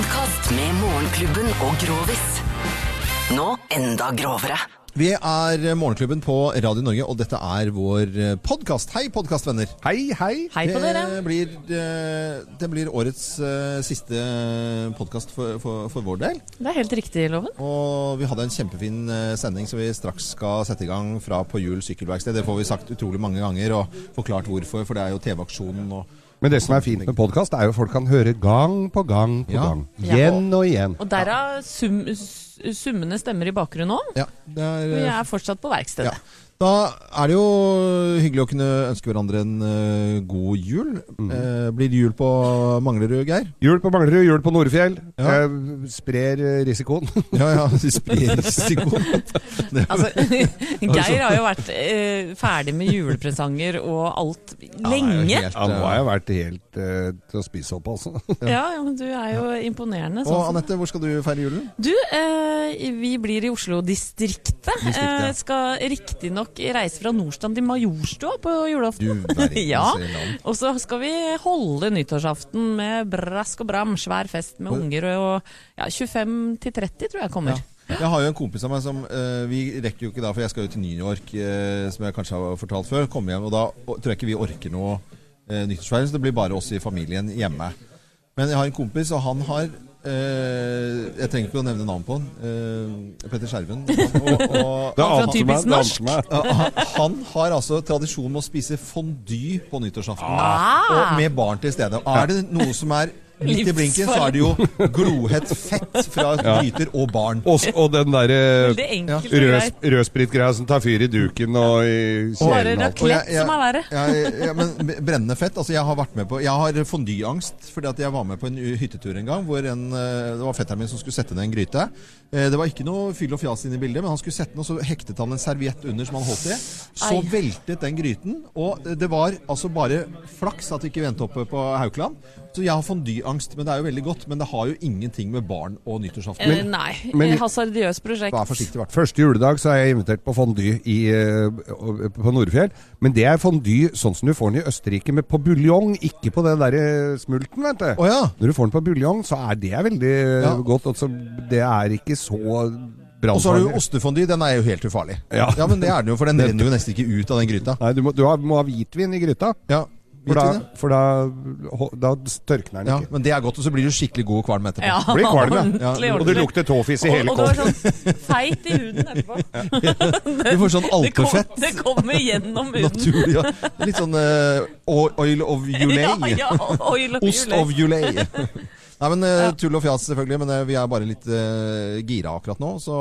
podkast med Morgenklubben og Grovis. Nå enda grovere. Vi er Morgenklubben på Radio Norge, og dette er vår podkast. Hei, podkastvenner. Hei, hei. Hei på dere. Det blir, eh, det blir årets eh, siste podkast for, for, for vår del. Det er helt riktig, Loven. Og vi hadde en kjempefin eh, sending som vi straks skal sette i gang fra På Hjul sykkelverksted. Det får vi sagt utrolig mange ganger og forklart hvorfor, for det er jo TV-aksjonen og Men det som er fint med podkast, er jo at folk kan høre gang på gang på Ja. gang. Ja. Igjen og igjen. Og derav sum, summende stemmer i bakgrunnen òg. Ja, er, Vi er fortsatt på verkstedet. Ja. Da er det jo hyggelig å kunne ønske hverandre en uh, god jul. Mm. Uh, blir det jul på Manglerud, Geir? Jul på Manglerud, jul på Nordfjell. Ja. Uh, sprer risikoen. Ja, ja. Sprer risikoen. Altså, Geir har jo vært ferdig med julepresanger og alt lenge. Ja, helt, Ja, nå har jeg vært helt til å spise opp, altså. Ja, ja, men du er jo imponerende. Og Sånn. Anette, hvor skal du feire julen? Du, vi blir i Oslo-distriktet. Distriktet, ja. Eh, skal riktignok reise fra Nordstrand til Majorstua på julaften. Du Ja. Og så skal vi holde nyttårsaften med brask og bram, svær fest med unger og ja, 25 til 30 tror jeg kommer. Jeg har jo en kompis av meg som uh, Vi rekker jo ikke da, for jeg skal jo til New York, uh, som jeg kanskje har fortalt før. Komme hjem, og da og, tror jeg ikke vi orker noe uh, nyttårsfeiring, så det blir bare oss i familien hjemme. Men jeg har en kompis, og han har eh, Jeg trenger ikke å nevne navn på han. eh, Petter Skjerven. Og, og, Det Han typisk norsk. han, han har altså tradisjon med å spise fondue på nyttårsaften. Ah. Og med barn til stede. Er det noe som er midt i blinken, så er det jo glohett fett fra gryter og barn. Og, og den derre rød, rødspritgreia som tar fyr i duken og i Bare raclette som er verre. Ja, men brennende fett. Altså, jeg har vært med på Jeg har fondyangst fordi at jeg var med på en hyttetur en gang hvor en, eh, det var fetteren min som skulle sette ned en gryte. Eh, Det var ikke noe fyll og fjas inne i bildet, men han skulle sette den, og så hektet han en serviett under som han holdt i. Så veltet den gryten, og det var altså bare flaks at vi ikke vendte oppe på Haukeland. Så jeg har fondyangst, men det er jo veldig godt. Men det har jo ingenting med barn og nyttårsaften Eh, nei, men- eh, hasardiøst prosjekt. Vær forsiktig, hvert. Første juledag så er jeg invitert på fondy i, eh, på Nordfjell. Men det er fondy sånn som du får den i Østerrike, med på buljong, ikke på den der eh, smulten, vet du. Oh, ja. Når du får den på buljong, så er det veldig Ja. godt. Altså, det er ikke så Og så har du jo ostefondy. Den er jo helt ufarlig. Ja. men det er den jo, for den renner jo nesten ikke ut av den gryta. Nei, du må, du må ha hvitvin i gryta. Ja, For da, for da, da tørkner den Ja, ikke. men det er godt, og så blir du skikkelig god og kvalm etterpå. Ja, Blir kvalm, ja. Ja, Og det lukter tåfis i Og, hele og du har sånn feit i huden etterpå. Du får sånn Det, kom, alpefett. det kommer gjennom huden. Naturlig. Ja. Litt sånn uh, oil of julay. Ja, ja, oil of Ost of julay. Nei, men uh, Tull og fjas, selvfølgelig. Men uh, vi er bare litt gira akkurat nå, så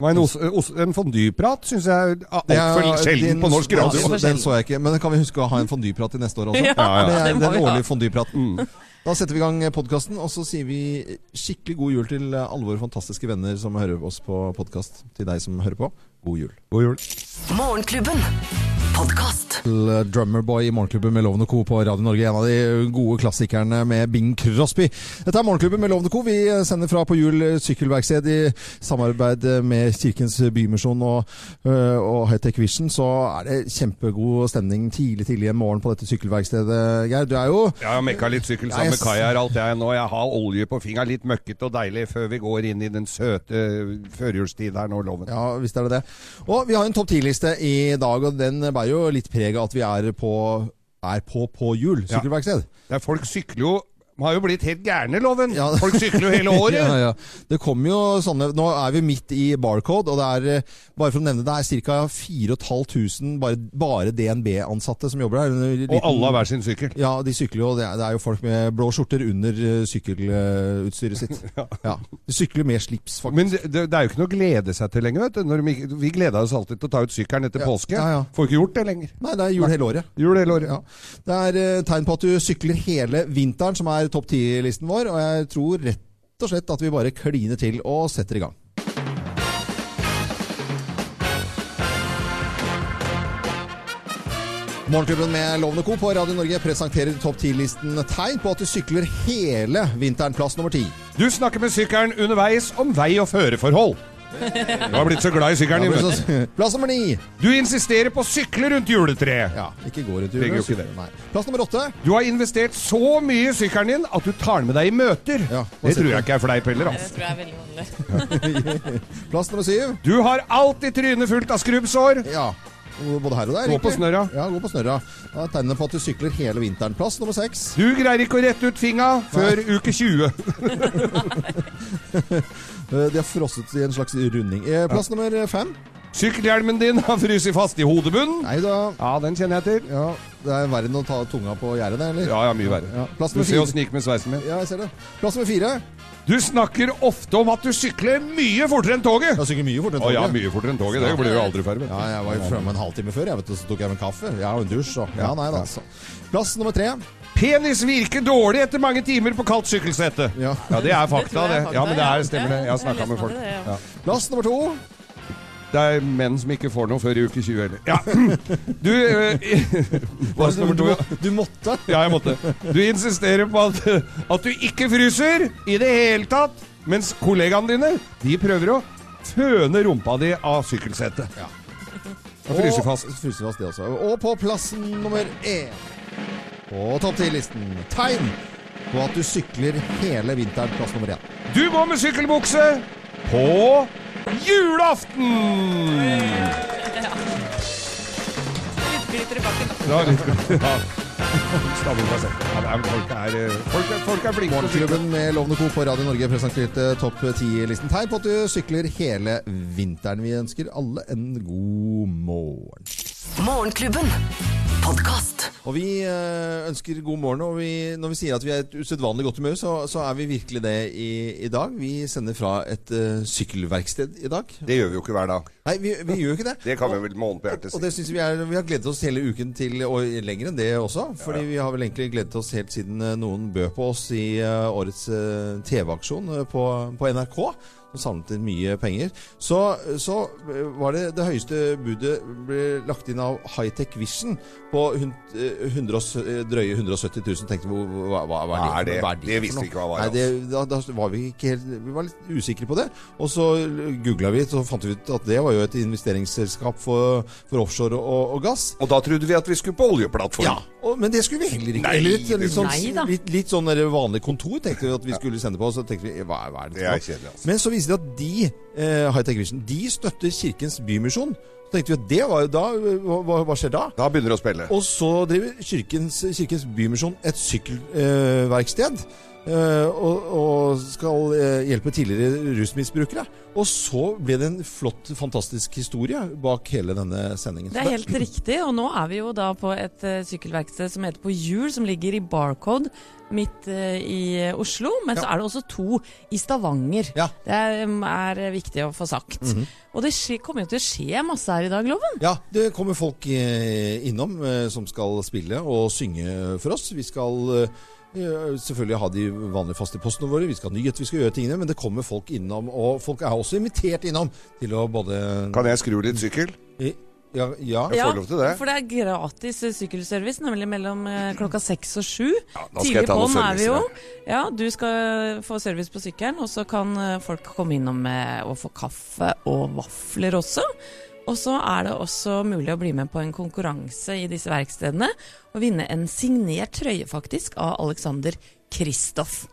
En, os, os, en fondyprat syns jeg er altfor er- sjelden på norsk Ja. Den så jeg ikke. Men kan vi huske å ha en fondyprat til neste år også? Ja, ja. Det er må den vi årlige fondypraten. Da setter vi i gang podkasten, og så sier vi skikkelig god jul til alle våre fantastiske venner som hører oss på podkast. Til deg som hører på, god jul. God jul. Morgenklubben. Podkast. til Drummerboy i Morgenklubben med Lovende Co. på Radio Norge. En av de gode klassikerne med Bing Crosby. Dette er Morgenklubben med Lovende Co. Vi sender fra på hjul sykkelverksted i samarbeid med Kirkens Bymisjon og, og Hightech Vision. Så er det kjempegod stemning tidlig tidlig en morgen på dette sykkelverkstedet, Geir. Du er jo Jeg har mekka litt sykkel sammen med Kai her alt jeg nå. Jeg har olje på fingeren, litt møkkete og deilig før vi går inn i den søte førjulstid her nå, Loven. Ja, visst er det det. Og vi har en topp 10-liste i dag, og den bærer jo litt preg av at vi er på er på på hjul sykkelverksted. Ja, folk sykler jo De har jo blitt helt gærne, Loven. Ja. Folk sykler jo hele året. Ja, ja. Det kommer jo sånne Nå er vi midt i Barcode, og det er eh, bare for å nevne det er ca. 4500 bare, bare DNB-ansatte som jobber der. Liten- Og alle har hver sin sykkel. Ja, de sykler jo. Det er, det er jo folk med blå skjorter under eh, sykkelutstyret sitt. Ja. De sykler med slips, faktisk. Men det, det, er jo ikke noe å glede seg til lenger. vet du. Vi, vi gleda oss alltid til å ta ut sykkelen etter påske. ja, ja. Får ikke gjort det lenger. Nei, det er jul hele året. Jul hele året. Ja. Det er eh, tegn på at du sykler hele vinteren, som er topp 10-listen vår. Og jeg tror rett og slett at vi bare kliner til og setter i gang. Morgenklubben med Lovende Co. på Radio Norge presenterer topp 10-listen tegn på at du sykler hele vinteren. Plass nummer ti. Du snakker med sykkelen underveis om vei og føreforhold. Du har blitt så glad i sykkelen din. Så- Plass nummer ni. Du insisterer på å sykle rundt juletreet. Ja, ikke gå rundt juletreet. ikke Plass nummer åtte. Du har investert så mye i sykkelen din at du tar den med deg i møter. Ja, det tror jeg ikke er fleip heller. Det Altså. tror jeg er veldig vanlig. Plass nummer syv. Du har alltid trynet fullt av skrubbsår. Ja. Både her og der. Gå på snørra. Ja, gå på snørra. Da er tegnene på at du sykler hele vinteren. Plass nummer seks. Du greier ikke å rette ut finga før uke 20. Eh, De har frosset i en slags runding. Plass Plass nummer fem. Sykkelhjelmen din har fryst fast i hodebunnen. Nei da. Ja, den kjenner jeg til. Ja, det er verre enn å ta tunga på gjerdet, det, eller? Ja, ja, mye verre. Ja. Plass Du ser jo det gikk med sveisen min. Ja, jeg ser det. Plass nummer fire. Du snakker ofte om at du sykler mye fortere enn toget. Jeg sykler mye fortere enn Å enn ja, mye fortere enn toget. Det blir jo aldri ferdig. Ja, jeg var jo fremme en halvtime før, jeg vet du, så tok jeg meg en kaffe. Ja, og en dusj og Ja, nei da, altså. Plass nummer tre. Penis virker dårlig etter mange timer på kaldt sykkelsete. Ja. Ja, det er fakta, det. Ja, men det er, stemmer det. Jeg har snakka med folk. Ja. Plass nummer to. Det er menn som ikke får noe før i uke 20 heller. Ja. Du eh, du, Du måtte. Ja, jeg måtte. Du insisterer på at, at du ikke fryser i det hele tatt, mens kollegaene dine de prøver å føne rumpa di av sykkelsetet. Ja. Og fryser fast. Fryser fast det også. Og på plassen nummer én på topp ti-listen tegn på at du sykler hele vinteren. Plass nummer én. Du går med sykkelbukse på julaften! Litt glitter i bakken. Ja, litt er, folk, er, eh, folk, er, folk er flinke. Morgenklubben med Lovende Co. på Radio Norge presenterte topp 10-listen tegn på at du sykler hele vinteren. Vi ønsker alle en god morgen. Morgenklubben. Podcast. Og vi eh, ønsker god morgen, og vi, når vi sier at vi er et usedvanlig godt humør, så, så er vi virkelig det i, i dag. Vi sender fra et uh, sykkelverksted i dag. Det gjør vi jo ikke hver dag. Nei, vi, vi gjør jo ikke det. Det kan vi vel med hånden på hjertet Og si. det synes Vi er, vi har gledet oss hele uken til, og lenger enn det også. Fordi vi har vel egentlig gledet oss helt siden eh, noen bød på oss i uh, årets uh, TV-aksjon på, på NRK. Som samlet inn mye penger. Så, så eh, var det det høyeste budet ble lagt inn av Hightech Vision på eh, 100, og s- eh, drøye 170 000. Tenkte vi, hva, hva, hva er det? Hva Det det visste vi ikke hva var, Nei, det, da, da var vi ikke helt Vi var litt usikre på det. Og så googla vi, så fant vi ut at det var jo et investeringsselskap for, for offshore og, og gass. Og da trodde vi at vi skulle på oljeplattform. Ja, og, men det skulle vi heller ikke. Nei, litt, litt, sånn, litt, litt sånn vanlig kontor tenkte vi at vi skulle sende på. Så tenkte vi, hva, hva er det Det er kjedelig, altså. Men så viser det at de, eh, High Tech Vision, de støtter Kirkens Bymisjon. Så tenkte vi at det var jo da Hva, hva- hva skjer da? Da begynner det å spille. Og så driver Kirkens, Kirkens Bymisjon et sykkelverksted. eh, og, og skal eh, hjelpe tidligere rusmisbrukere. Og så ble det en flott, fantastisk historie bak hele denne sendingen. Det er helt riktig, og nå er vi jo da på et uh, sykkelverksted som heter På Hjul, som ligger i Barcode midt eh, i Oslo. Men så er det også to i Stavanger. Ja. Det er, er viktig å få sagt. Og det skje, kommer jo til å skje masse her i dag, Loven. Ja, det kommer folk eh, innom eh, som skal spille og synge for oss. Vi skal eh, selvfølgelig ha de vanlige faste postene våre, vi skal ha nyheter, vi skal gjøre tingene, men det kommer folk innom. Og folk er også invitert innom til å både Kan jeg skru litt sykkel? I- Ja, ja. Jeg får lov til det. For det er gratis eh, sykkelservice, nemlig mellom eh, klokka seks og sju. Ja, Tidlig på'n er vi jo. Ja, du skal få service på sykkelen, og så kan eh, folk komme innom å få kaffe og vafler også. Og så er det også mulig å bli med på en konkurranse i disse verkstedene og vinne en signert trøye, faktisk, av Alexander Kristoff.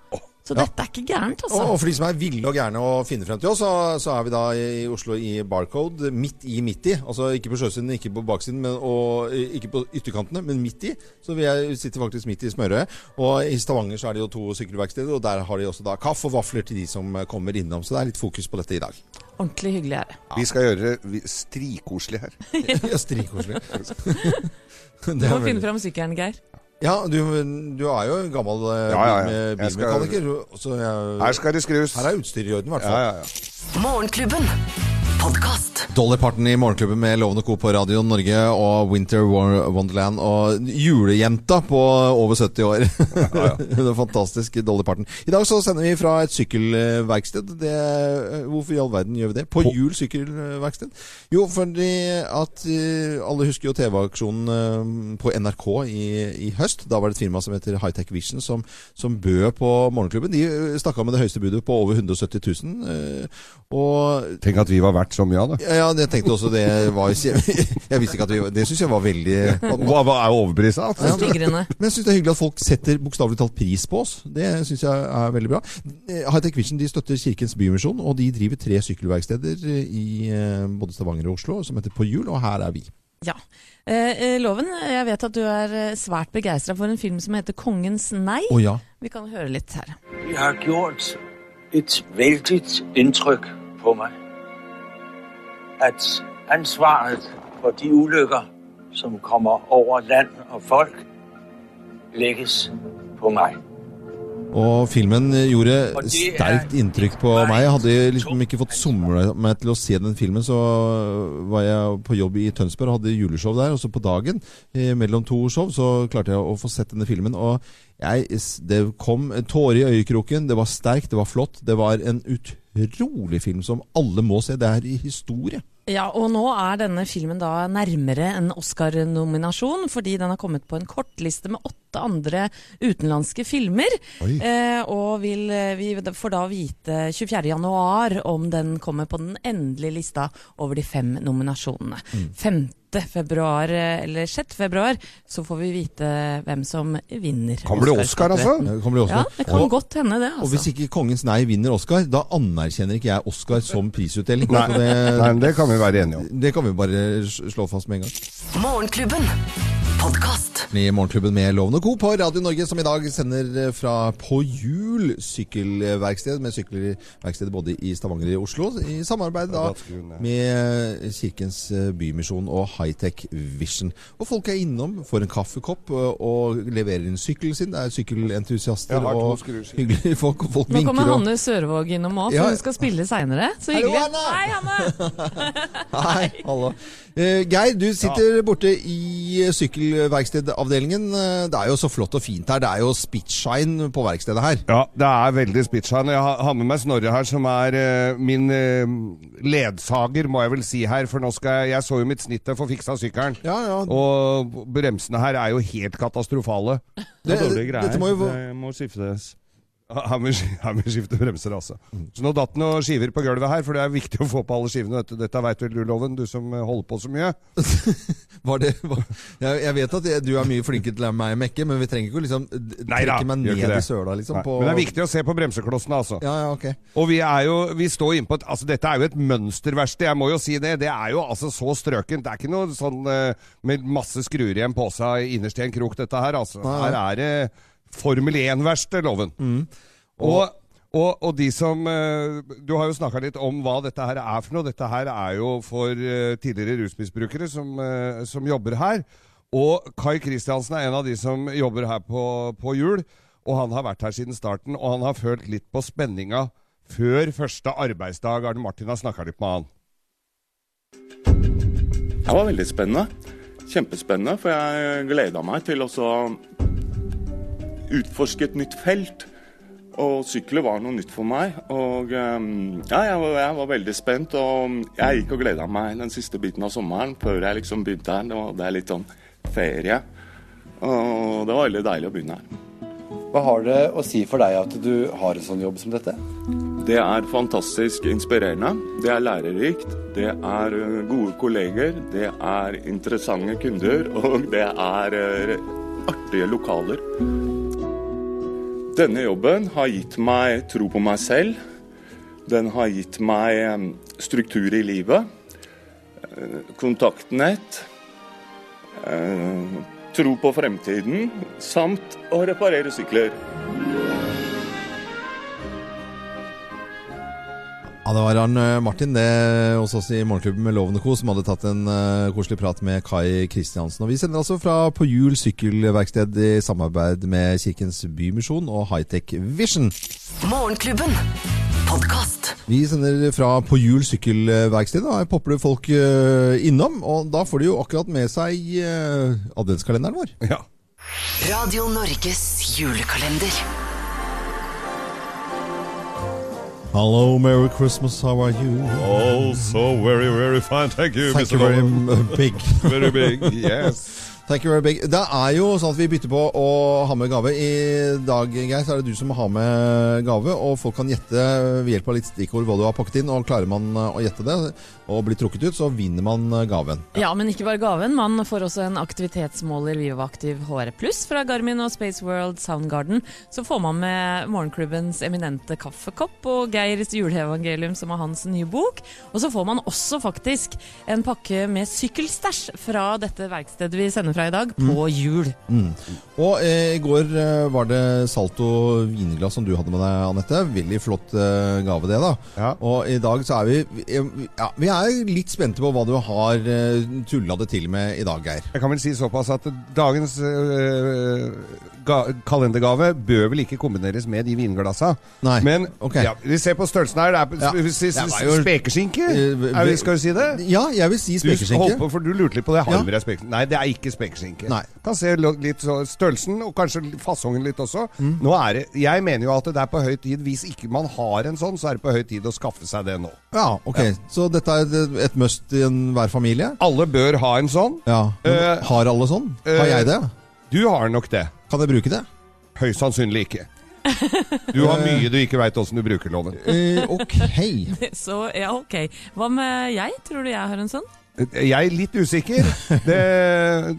Så Ja. dette er ikke gærent, altså. og for de som er ville og gærne å finne frem til oss, så, så er vi da i Oslo i Barcode, midt i midt i. Altså ikke på sjøsiden, ikke på baksiden, men, og eh, ikke på ytterkantene, men midt i. Så vi er, sitter faktisk midt i smørøyet. Og i Stavanger så er det jo to sykkelverksteder, og der har de også da kaffe og vafler til de som eh, kommer innom. Så det er litt fokus på dette i dag. Ordentlig hyggelig er det. Vi skal gjøre det vi- strikoselig her. Ja, strikoselig. Du må finne fram sykkelen, Geir. Ja, du, du er jo en gammel eh, Ja, ja, ja. skal- bilmekaniker. Her skal det skrus. her er utstyret i orden, i hvert fall. ja, ja. Morgenklubben. Podkast. Dolly Parton i Morgenklubben med Lovende Co. på Radio Norge og Winter Wonderland og julejenta på over 70 år. det er fantastisk, Dolly Parton. I dag så sender vi fra et sykkelverksted. Det, hvorfor i all verden gjør vi det? På, Jul sykkelverksted? Jo, fordi at eh, alle husker jo TV-aksjonen eh, på NRK i, i høst. Da var det et firma som heter Hightech Vision som, som bød på Morgenklubben. De stakk av med det høyeste budet på over 170 000. Og Tenk at vi var verdt så mye av det. ja, ja, jeg tenkte også det var Jeg visste ikke at vi Det syns jeg var veldig Hva, hva er overprisa? Altså? Stigrende. Men jeg syns det er hyggelig at folk setter bokstavelig talt pris på oss. Det syns jeg er veldig bra. Eh, Hightech Vision de støtter Kirkens Bymisjon, og de driver tre sykkelverksteder i eh, både Stavanger og Oslo som heter På hjul, og her er vi. Ja. Eh, eh, Loven, jeg vet at du er svært begeistra for en film som heter 'Kongens nei'. Oh, ja. Vi kan høre litt her. Vi har gjort et vældigt indtryk på mig, at ansvaret for de ulykker, som kommer over land og folk, lægges på mig. Og filmen gjorde det er- sterkt inntrykk på meg. Jeg hadde liksom ikke fått somla meg til å se den filmen, så var jeg på jobb i Tønsberg og hadde juleshow der. Og så på dagen, eh, mellom to show, så klarte jeg å få sett denne filmen. Og jeg, det kom en tåre i øyekroken. Det var sterkt, det var flott. Det var en utrolig film som alle må se. Det er i historie. Ja, og nå er denne filmen da nærmere en Oscar-nominasjon, fordi den har kommet på en kortliste med åtte andre utenlandske filmer. Eh, og vil, eh, vi får da vite 24.1 om den kommer på den endelige lista over de fem nominasjonene. 5. februar, eh, eller 6. februar, så får vi vite hvem som vinner. Kan bli Oscar, altså? Det kan bli Oscar. Ja, det kan Og- godt hende det, altså. Og hvis altså. ikke Kongens nei vinner Oscar, da anerkjenner ikke jeg Oscar som prisutdeling. Nei, det, Nei, det kan vi være enige om. det kan vi bare slå fast med en gang. Morgenklubben. Podkast. I Morgenklubben med Loven og Co. på Radio Norge, som i dag sender fra På hjul sykkelverksted, med sykkelverksted både i Stavanger og i Oslo, i samarbeid da med Kirkens Bymisjon og Hightech Vision. Og folk er innom, får en kaffekopp og leverer inn sykkelen sin. Det er sykkelentusiaster og hyggelige folk, og folk Nå kommer vinker og Hanne Sørvåg innom òg, for Ja. hun skal spille seinere. Så Hallo, hyggelig. Hanne! Hei, Hanne! Hei, hallo. Eh, Geir, du sitter borte i sykkelverkstedavdelingen. Eh, Det er jo så flott og fint her. Det er jo spitshine på verkstedet her. Ja, det er veldig spitshine. Jeg har med meg Snorre her, som er eh, min eh, ledsager, må jeg vel si her. For nå skal jeg Jeg så jo mitt snittet for fiksa sykkelen. Ja, ja. Og bremsene her er jo helt katastrofale. Det- Det er dårlige greier. dette må jo- Det må skiftes. Her må vi skifte bremser, altså. Så nå datt noen skiver på gulvet her, for det er viktig å få på alle skivene. Dette, dette veit vel du, Loven, du som holder på så mye. Var det, var, jeg, jeg vet at jeg, du er mye flinkere til meg å mekke, men vi trenger ikke å liksom trekke meg ned i søla. Liksom, på, Men det er viktig å se på bremseklossene, altså. Ja, ja, okay. Og vi er jo, vi står inne på et, altså dette er jo et mønsterverksted, jeg må jo si det. Det er jo altså så strøkent. Det er ikke noe sånn eh, med masse skruer igjen på seg innerst i en krok, dette her. altså. Her er det Formel 1-verste Loven. Og, og, og de som eh, Du har jo snakka litt om hva dette her er for noe. Dette her er jo for eh, tidligere rusmisbrukere som, eh, som jobber her. Og Kai Kristiansen er en av de som jobber her på, på jul. Og han har vært her siden starten, og han har følt litt på spenninga før første arbeidsdag. Arne Martin har snakka litt med han. Det var veldig spennende. Kjempespennende, for jeg gleda meg til å så utforske et nytt felt. Og sykler var noe nytt for meg. Og ehm, ja, jeg var, jeg var veldig spent. Og jeg gikk og gleda meg den siste biten av sommeren før jeg liksom begynte her. Det, var, det er litt sånn ferie. Og det var veldig deilig å begynne her. Hva har det å si for deg at du har en sånn jobb som dette? Det er fantastisk inspirerende. Det er lærerikt. Det er gode kolleger. Det er interessante kunder. Og det er artige lokaler. Denne jobben har gitt meg tro på meg selv. Den har gitt meg struktur i livet. Kontaktnett. Tro på fremtiden. Samt å reparere sykler. Ja, det var han eh, Martin det hos oss i Morgenklubben med Loven og Co. som hadde tatt en uh, koselig prat med Kai Kristiansen. Og vi sender altså fra På hjul sykkelverksted i samarbeid med Kirkens Bymisjon og Hightech Vision. Morgenklubben. Podkast. Vi sender fra På hjul sykkelverksted. Da popper det folk uh, innom, og da får de jo akkurat med seg uh, adventskalenderen vår. Ja. Radio Norges julekalender. Hello, Merry Christmas, how are you? Oh, so very, very fine. Thank you, Thank you very big. Very big, yes. Thank you very big. Det er jo sånn at vi bytter på å ha med gave. I dag, Geir, så er det du som har med gave, og folk kan gjette ved hjelp av litt stikkord hva du har pakket inn. Og klarer man å gjette det og blir trukket ut, så vinner man gaven. Ja, men ikke bare gaven. Man får også en aktivitetsmåler Vivoaktiv HR Pluss fra Garmin og Space World Soundgarden. Så får man med morgenklubbens eminente kaffekopp og Geirs juleevangelium, som er hans nye bok. Og så får man også faktisk en pakke med sykkelstæsj fra dette verkstedet vi sender fra i dag, på jul. Og eh, i går eh, var det Salto vinglass som du hadde med deg, Anette. Veldig flott eh, gave, det, da. Ja. Og i dag så er vi vi- ja, Vi er litt spente på hva du har eh, tulla det til med i dag, Geir. Jeg kan vel si såpass at dagens øh, kalendergave bør vel ikke kombineres med de vinglassa. Nei. Men okay. ja, vi ser på størrelsen her. Det er Ja. spekeskinke. Eh, vi- Skal du si det? Ja, jeg vil si Du spekeskinke. på, for du lurte litt på det. Har Ja. du spekeskinke? Nei, det er ikke spekeskinke. Nei. Kan se litt så størrelsen, og kanskje fasongen litt også. Mm. Nå er det, Jeg mener jo at det er på høy tid. Hvis ikke man har en sånn, så er det på høy tid å skaffe seg det nå. Ja, ok. Så dette er et, et must i enhver familie? Alle bør ha en sånn. Ja. Men Eh, har alle sånn? Har eh, jeg det? Du har nok det. Kan jeg bruke det? Høyst sannsynlig ikke. Du har mye du ikke veit åssen du bruker loven. Eh, ok. Så ja, ok. Hva med jeg? Tror du jeg har en sånn? Jeg er litt usikker. Det,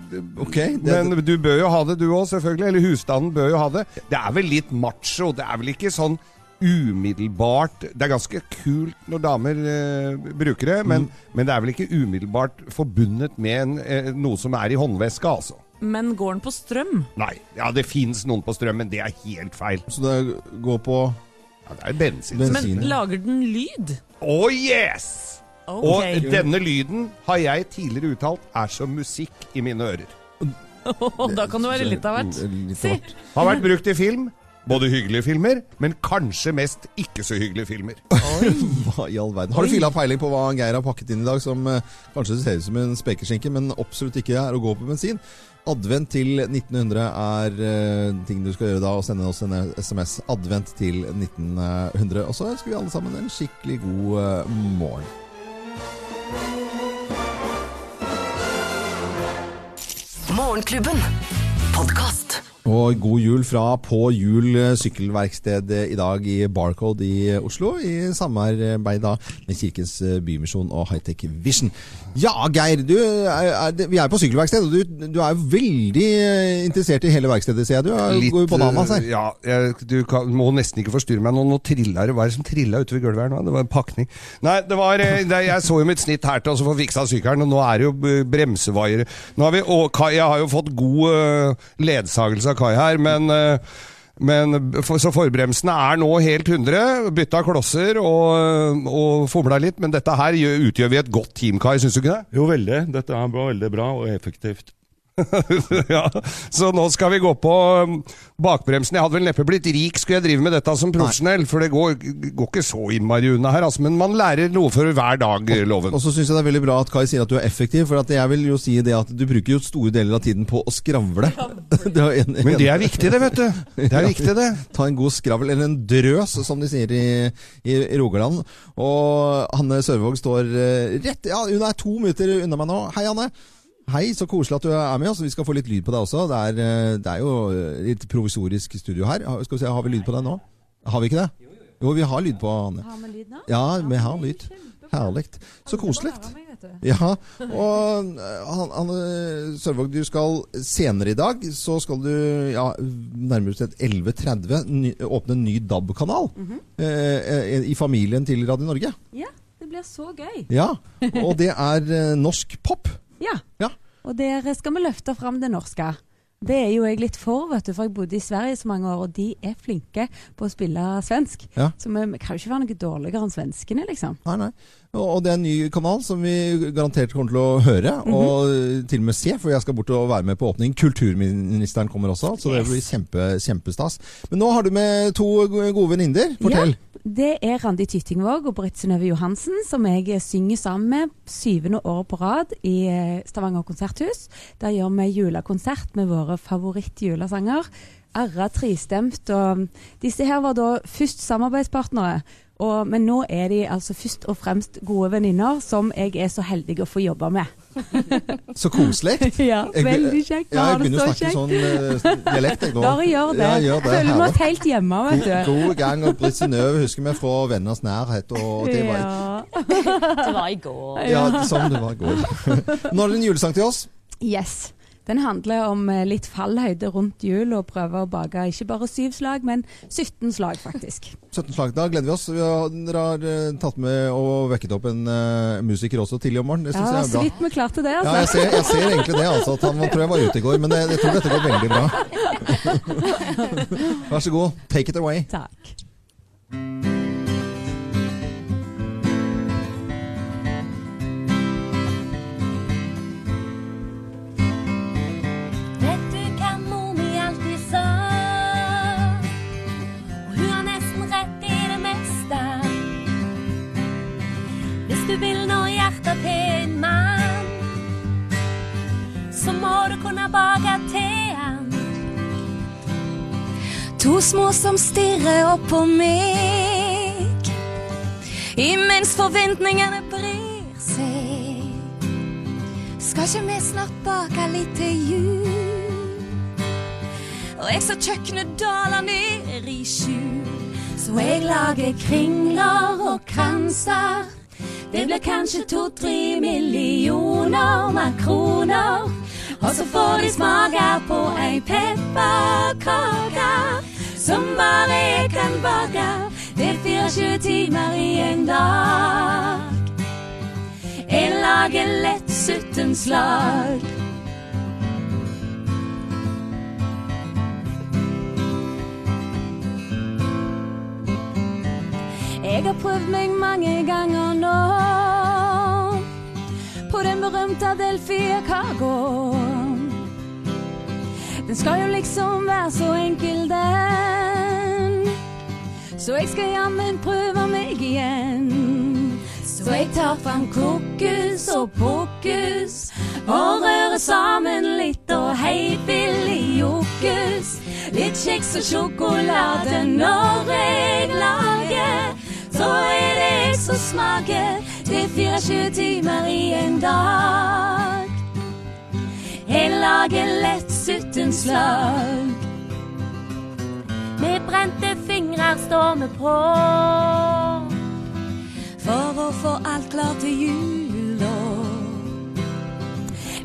okay, det- men du bør jo ha det, du òg, selvfølgelig. Eller husstanden bør jo ha det. Det er vel litt macho. Det er vel ikke sånn umiddelbart Det er ganske kult når damer eh, bruker det, men, Mm. men det er vel ikke umiddelbart forbundet med en, eh, noe som er i håndveska, altså. Men går den på strøm? Nei. Ja, det fins noen på strøm, men det er helt feil. Så det går på Ja, det er bensin. bensin. Men lager den lyd? Oh yes! Okay. Og denne lyden har jeg tidligere uttalt er som musikk i mine ører. Da kan det være litt av hvert. Si. Har vært brukt i film. Både hyggelige filmer, men kanskje mest ikke så hyggelige filmer. Hva i all verden? Har du filla peiling på hva Geir har pakket inn i dag, som eh, kanskje ser ut som en spekeskinke, men absolutt ikke er å gå på bensin? Advent til 1900 er eh, ting du skal gjøre da, og sende oss en SMS. Advent til 1900. Og så ønsker vi alle sammen en skikkelig god eh, morgen. Morgenklubben. Podkast. Og god jul fra På hjul eh, sykkelverksted eh, i dag i Barcode i Oslo, i samarbeid da med Kirkens eh, Bymisjon og Hightech Vision. Ja, Geir, du er, er, vi er på sykkelverksted, og du, du er veldig eh, interessert i hele verkstedet, ser jeg. Du er, går jo bananas her. eh, Ja, jeg, du kan, må nesten ikke forstyrre meg nå. Nå trilla det. Hva er det som trilla utover gulvet her nå? Det var en pakning. Nei, det var eh, det, Jeg så jo mitt snitt her til å få fiksa sykkelen, og nå er det jo eh, bremsevaiere. Nå har vi, og jeg har jo fått god eh, ledsagelse av Kai her, men eh, men Så forbremsene er nå helt 100. Bytta klosser og, og fomla litt. Men dette her utgjør vi et godt team, Kai. Syns du ikke det? Jo, veldig. Dette bra, veldig bra og effektivt. ja, Så nå skal vi gå på um, bakbremsen. Jeg hadde vel neppe blitt rik skulle jeg drive med dette som profesjonell, for det går, går ikke så innmari unna her. Altså, men man lærer noe for hver dag, loven. Og så syns jeg det er veldig bra at Kai sier at du er effektiv, for at jeg vil jo si det at du bruker jo store deler av tiden på å skravle. Det er en- Men det er viktig, det, vet du. Det er viktig, det. Ta en god skravl, eller en drøs, som de sier i, i, i Rogaland. Og Hanne Sørvåg står eh, rett Ja, hun er to minutter unna meg nå. Hei, Hanne. Hei, så koselig at du er med oss. Vi skal få litt lyd på deg også. Det er, eh, det er jo litt provisorisk studio her. Skal vi se, Har vi lyd på deg nå? Har vi ikke det? Jo, vi har lyd på Anne. Har vi lyd nå? Ja, vi har lyd. Herlig. Så koselig. Ja, og eh, han, Anne Sørvåg, du skal senere i dag så skal du ja, nærmere bestemt 11.30 åpne en ny DAB-kanal eh, eh, i familien til Radio Norge. Ja, det blir så gøy. Ja, og det er eh, norsk pop. Ja. Ja. Og der skal vi løfte fram det norske. Det er jo jeg litt for, vet du, for jeg bodde i Sverige så mange år, og de er flinke på å spille svensk. Ja. Så vi, vi kan jo ikke være noe dårligere enn svenskene, liksom. Nei, nei. Og, og det er en ny kanal som vi garantert kommer til å høre, og til og med se, for jeg skal bort og være med på åpning. Kulturministeren kommer også, så det blir kjempe, kjempestas. Men nå har du med to gode venninner. Fortell. Ja, Det er Randi Tyttingvåg og Britt Synnøve Johansen som jeg synger sammen med syvende år på rad i eh, Stavanger konserthus. Der gjør vi julekonsert med våre favorittjulesanger. Arra tristemt. Og disse her var da først samarbeidspartnere. Og, men nå er de altså først og fremst gode venninner som jeg er så heldig å få jobbe med. Så koselig. ja, veldig kjekt. Ja, jeg begynner å snakke kjekt. sånn uh, dialekt jeg nå. Bare gjør det. Ja, gjør det. Føler meg Herlig. helt hjemme, vet du. God, god gang. Og Britt Synnøve husker vi fra Venners nærhet. Og det var, Ja. Det var i går. ja, sånn det var i går. Nå er det en julesang til oss. Yes. Den handler om eh, litt fallhøyde rundt jul, og prøver å bake ikke bare syv slag, men 17 slag, faktisk. 17 slag. Da gleder vi oss. Vi har, dere har eh, tatt med og vekket opp en uh, musiker også tidlig om morgenen. Det syns Ja, jeg er så bra. vidt vi klarte det, Ja, jeg altså. ser, jeg ser egentlig det. altså, at Han tror jeg var ute i går, men jeg, jeg tror dette går veldig bra. Vær så god, take it away. Takk. Så å kunne bake teen. To små som stirrer opp på meg, imens forventningene bryr seg. Skal ikke vi snart bake litt til jul? Og jeg ser kjøkkenet dale ned i skjul. Så jeg lager kringler og kranser. Det blir kanskje to-tre millioner makroner. Og så får de smake på ei pepperkake som bare jeg kan bake. Det er 24 timer i en dag. Jeg lager lett 17 slag. Jeg har prøvd meg mange ganger nå på den berømte Delfia-kaka. Den skal jo liksom være så enkel, den. Så jeg skal jammen prøve meg igjen. Så jeg tar fram kokos og pokus og rører sammen litt og hei billig jokus. Litt kjeks og sjokolade når jeg lager. Så er det jeg som smaker. Er 24 timer i en dag. Jeg lager lett 17 slag. Med brente fingre står vi på for å få alt klart til jul.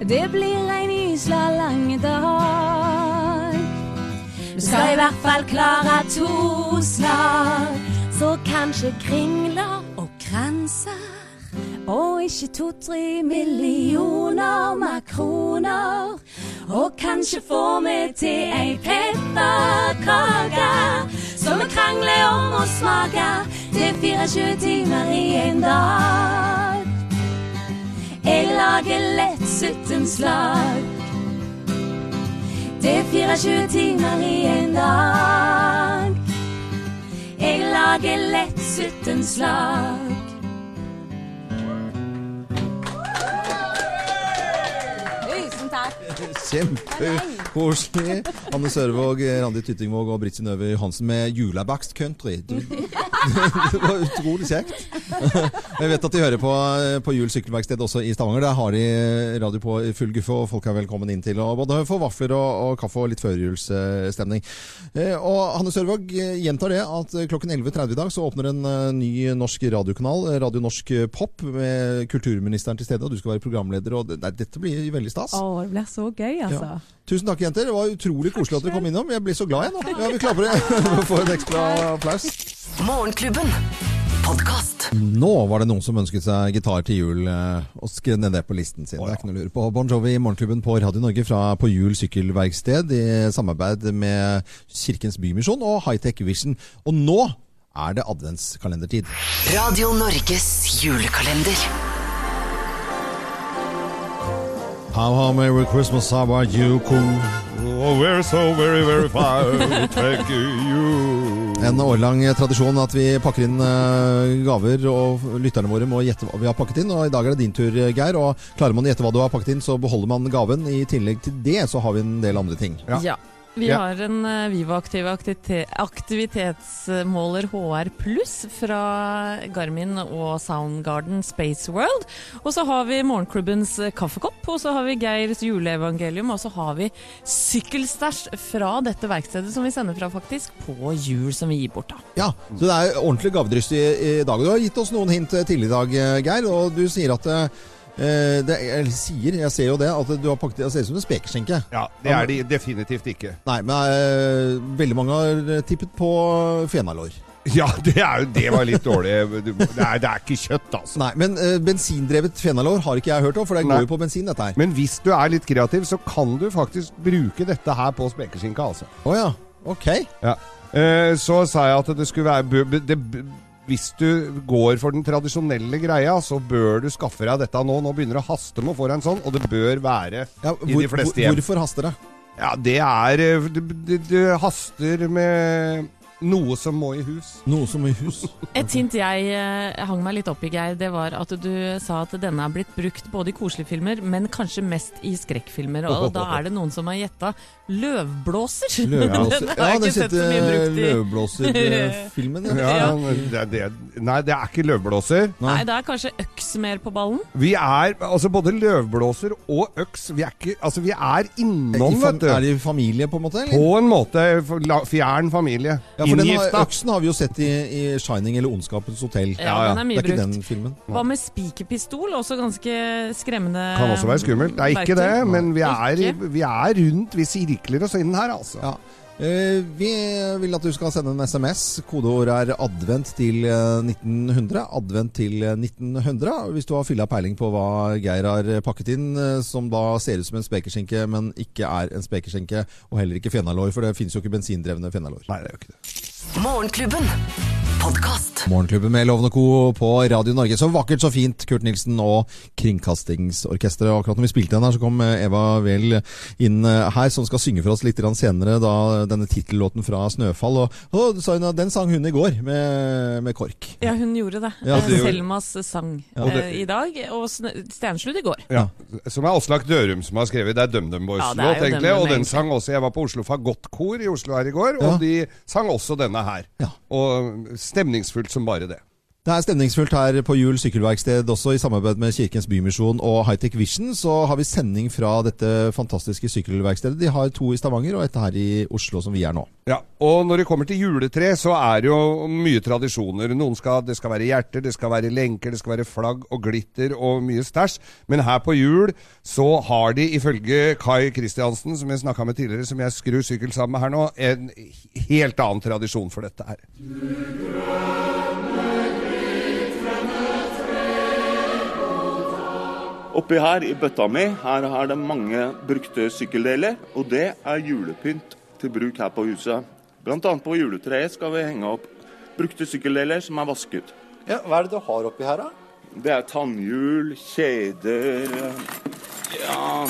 Det blir en ysla lang dag. Vi skal i hvert fall klare to slag, så kanskje kringler og kranser. Og ikke to-tre millioner makroner. Og kanskje får vi til ei pepperkake som vi krangler om å smake. Det er 24 timer i en dag. Jeg lager lett suttenslag. Det er 24 timer i en dag. Jeg lager lett 17 Kjempekoselig. Anne Sørvåg, Randi Tyttingvåg og Britt Synnøve Johansen med julebakst country. Du, det var utrolig kjekt. Jeg vet at de hører på, på Jul sykkelverksted også i Stavanger. Der har de radio på full guffe, og folk er velkommen inn til å både få vafler og, og kaffe og litt førjulsstemning. Eh, Og Hanne Sørvåg eh, gjentar det at klokken 11.30 i dag så åpner en eh, ny norsk radiokanal, Radio Norsk Pop, med kulturministeren til stede, og du skal være programleder. og det, nei, Dette blir veldig stas. Å, det blir så gøy, altså. Tusen takk, jenter. Det var utrolig koselig at dere kom innom. Jeg blir så glad jeg nå. Ja, vi klapper. Får en ekstra applaus. Morgenklubben. Podcast. Nå var det noen som ønsket seg gitar til jul, eh, og skrev ned det på listen sin. Det er ikke noe å lure på. Bon Jovi i Morgenklubben på Radio Norge fra På Hjul sykkelverksted i samarbeid med Kirkens Bymisjon og Hightech Vision. Og nå er det adventskalendertid. Radio Norges julekalender. How, how Merry Christmas, how about you, cool? Oh, we're so very, very fine. Thank you. En årlang tradisjon at vi pakker inn eh, gaver, og lytterne våre må gjette hva vi har pakket inn. Og i dag er det din tur, Geir. Og klarer man å gjette hva du har pakket inn, så beholder man gaven. I tillegg til det så har vi en del andre ting. Ja. Vi Ja. har en uh, Vivo-aktiv aktivitetsmåler HR pluss fra Garmin og Soundgarden Space World. Og så har vi Morgenklubbens eh, kaffekopp, og så har vi Geirs juleevangelium, og så har vi sykkelstæsj fra dette verkstedet som vi sender fra faktisk, på jul som vi gir bort da. Ja, så det er ordentlig gavdryst i, i dag. Du har gitt oss noen hint tidligere i dag, eh, Geir, og du sier at eh, det, Jeg sier, jeg ser jo det, at du har pakket Det ser ut som en spekeskinke. Ja, det er de definitivt ikke. Nei, men eh, veldig mange har tippet på fenalår. Ja, det, er det var litt dårlig. Du- Det er, det er ikke kjøtt, altså. Nei, men eh, bensindrevet fenalår har ikke jeg hørt om, for det går jo på bensin, dette her. Men hvis du er litt kreativ, så kan du faktisk bruke dette her på spekeskinka, altså. Å ja. Ok. Ja. Eh, så sa jeg at det skulle være det, Hvis du går for den tradisjonelle greia, så bør du skaffe deg dette nå. Nå begynner det å haste med å få deg en sånn, og det bør være Ja, i de fleste hjem. hvorfor haster det? Ja, det er eh, Det, det, det haster med noe som må i hus. Noe som må i hus. Et hint jeg eh, hang meg litt opp i, Geir, det var at du sa at denne er blitt brukt både i koselige filmer, men kanskje mest i skrekkfilmer. Og da er det noen som har gjetta løvblåser. Løvblåser. Den har jeg Ja, det ikke sett så mye brukt i. løvblåserfilmen. Ja, Ja. Det, det, nei, det er ikke løvblåser. Nei, det er kanskje øks mer på ballen. Vi er altså både løvblåser og øks. Vi er, ikke, altså, vi er innom, I vet du. Er de familie, på en måte? Eller? På en måte fjern familie. Ja, for den har, øksen har vi jo sett i, i Shining eller Ondskapens hotell. Ja, den er mye det er ikke brukt. den filmen. Hva med spikerpistol? Også ganske skremmende Kan også være skummelt. Det er ikke verktøy. det, men vi er, vi er rundt. Vi sirkler oss inn her, altså. Ja. Eh, vi vil at du skal sende en SMS. Kodeord er 'advent' til eh, 1900. Advent til eh, 1900. Hvis du har fylla peiling på hva Geir har pakket inn, eh, som da ser ut som en spekeskinke, men ikke er en spekeskinke, og heller ikke fenalår, for det finnes jo ikke bensindrevne fenalår. Nei, det er jo ikke det. Morgenklubben. Podkast. Morgenklubben med Lovende Co. på Radio Norge. Så vakkert, så fint. Kurt Nilsen og Kringkastingsorkesteret. Og Akkurat når vi spilte den her, så kom eh, Eva Vel inn eh, her, som skal synge for oss litt senere, da denne tittellåten fra 'Snøfall'. Og, og sa hun den sang hun i går, med, med KORK. Ja, hun gjorde det. Ja, Eh, det gjorde- Selmas sang Ja. Det- eh, i dag, og Stensrud i går. Ja. Som er Aslak Dørum som har skrevet. Det er DumDum Boys-låt, jo egentlig. Og den sang også Jeg var på Oslo Fagottkor i Oslo her i går, Ja. og de sang også denne her. Ja. Og stemningsfullt som bare det. Det er stemningsfullt her på Jul sykkelverksted, også i samarbeid med Kirkens Bymisjon og Hightech Vision. Så har vi sending fra dette fantastiske sykkelverkstedet. De har to i Stavanger og et her i Oslo, som vi er nå. Ja, Og når det kommer til juletre, så er det jo mye tradisjoner. Noen skal, Det skal være hjerter, det skal være lenker, det skal være flagg og glitter og mye stæsj. Men her på jul så har de, ifølge Kai Kristiansen, som jeg snakka med tidligere, som jeg skrur sykkel sammen med her nå, en helt annen tradisjon for dette her. Oppi her i bøtta mi her er det mange brukte sykkeldeler, og det er julepynt til bruk her på huset. Annet på juletreet skal vi henge opp brukte sykkeldeler som er vasket. Ja, hva er det du har oppi her, da? Det er tannhjul, kjeder Ja,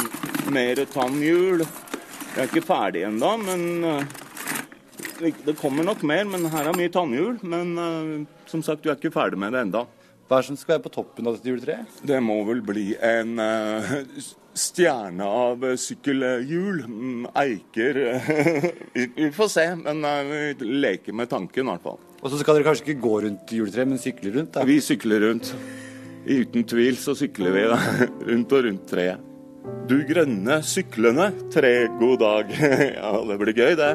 mer tannhjul. Jeg er ikke ferdig ennå, men eh, det, det kommer nok mer. Men her er mye tannhjul. Men eh, som sagt, du er ikke ferdig med det enda. Hva er det som skal være på toppen av dette juletreet? Det må vel bli en uh, stjerne av eh, sykkelhjul. Mm, Eiker vi, vi får se, men uh, vi leker med tanken i hvert fall. Og så skal dere kanskje ikke gå rundt juletreet, men sykle rundt? da? Vi sykler rundt. Uten tvil så sykler vi da, rundt og rundt treet. Du grønne syklende tre, god dag. Ja, det blir gøy, det.